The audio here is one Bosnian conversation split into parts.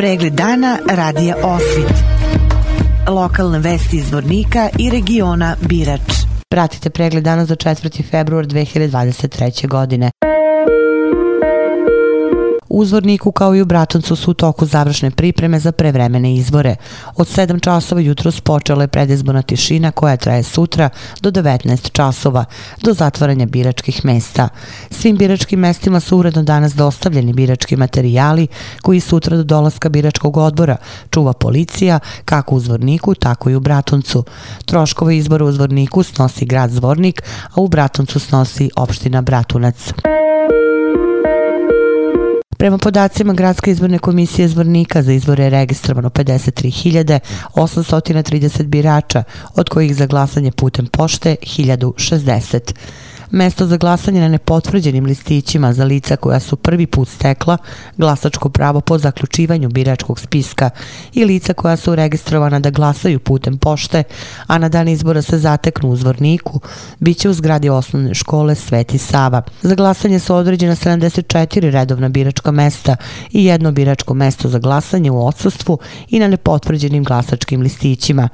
Pregled dana radija Osvit. Lokalne vesti iz Vornika i regiona Birač. Pratite pregled dana za 4. februar 2023. godine. Uzvorniku kao i u Bratuncu su u toku završne pripreme za prevremene izbore. Od 7 časova jutro spočela je predizborna tišina koja traje sutra do 19 časova, do zatvaranja biračkih mesta. Svim biračkim mestima su uredno danas dostavljeni birački materijali koji sutra do dolaska biračkog odbora čuva policija kako u Zvorniku, tako i u Bratuncu. Troškove izbora u Zvorniku snosi grad Zvornik, a u Bratuncu snosi opština Bratunac. Prema podacima Gradske izborne komisije Zvornika za izbore je registrovano 53.830 birača, od kojih za glasanje putem pošte 1060. Mesto za glasanje na nepotvrđenim listićima za lica koja su prvi put stekla glasačko pravo po zaključivanju biračkog spiska i lica koja su registrovana da glasaju putem pošte, a na dan izbora se zateknu u zvorniku, bit će u zgradi osnovne škole Sveti Sava. Za glasanje su određena 74 redovna biračka mesta i jedno biračko mesto za glasanje u odsustvu i na nepotvrđenim glasačkim listićima.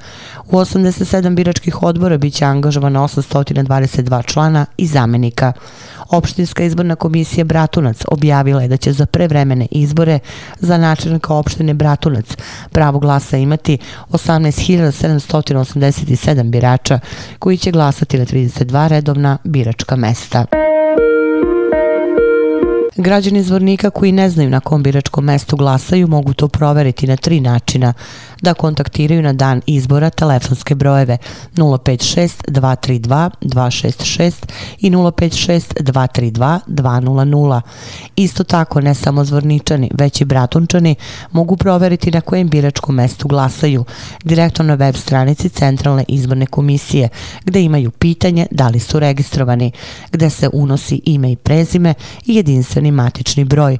U 87 biračkih odbora bit će 822 člana i zamenika. Opštinska izborna komisija Bratunac objavila je da će za prevremene izbore za načelnika opštine Bratunac pravo glasa imati 18.787 birača koji će glasati na 32 redovna biračka mesta. Građani zvornika koji ne znaju na kom biračkom mestu glasaju mogu to proveriti na tri načina. Da kontaktiraju na dan izbora telefonske brojeve 056 232 266 i 056 232 200. Isto tako ne samo zvorničani, već i bratunčani mogu proveriti na kojem biračkom mestu glasaju direktno na web stranici Centralne izborne komisije gde imaju pitanje da li su registrovani, gde se unosi ime i prezime i jedinstveni jedinstveni matični broj.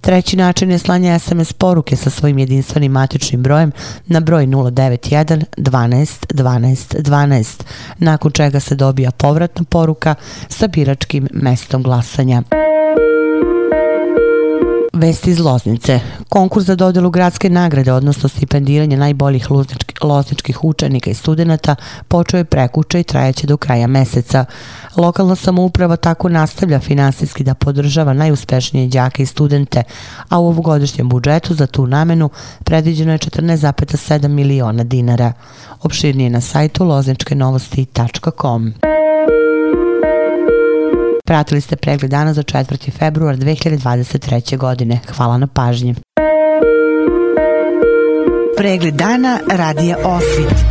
Treći način je slanje SMS poruke sa svojim jedinstvenim matičnim brojem na broj 091 12 12 12, nakon čega se dobija povratna poruka sa biračkim mestom glasanja. Vesti iz Loznice. Konkurs za dodjelu gradske nagrade, odnosno stipendiranje najboljih lozničkih učenika i studenta, počeo je prekuče i trajeće do kraja meseca. Lokalna samouprava tako nastavlja finansijski da podržava najuspešnije džake i studente, a u ovogodišnjem budžetu za tu namenu predviđeno je 14,7 miliona dinara. Opširnije na sajtu lozničkenovosti.com. Pratili ste pregled dana za 4. februar 2023. godine. Hvala na pažnji. Pregled dana radija Osvit.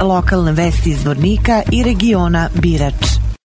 Lokalne vesti iz Vornika i regiona Birač.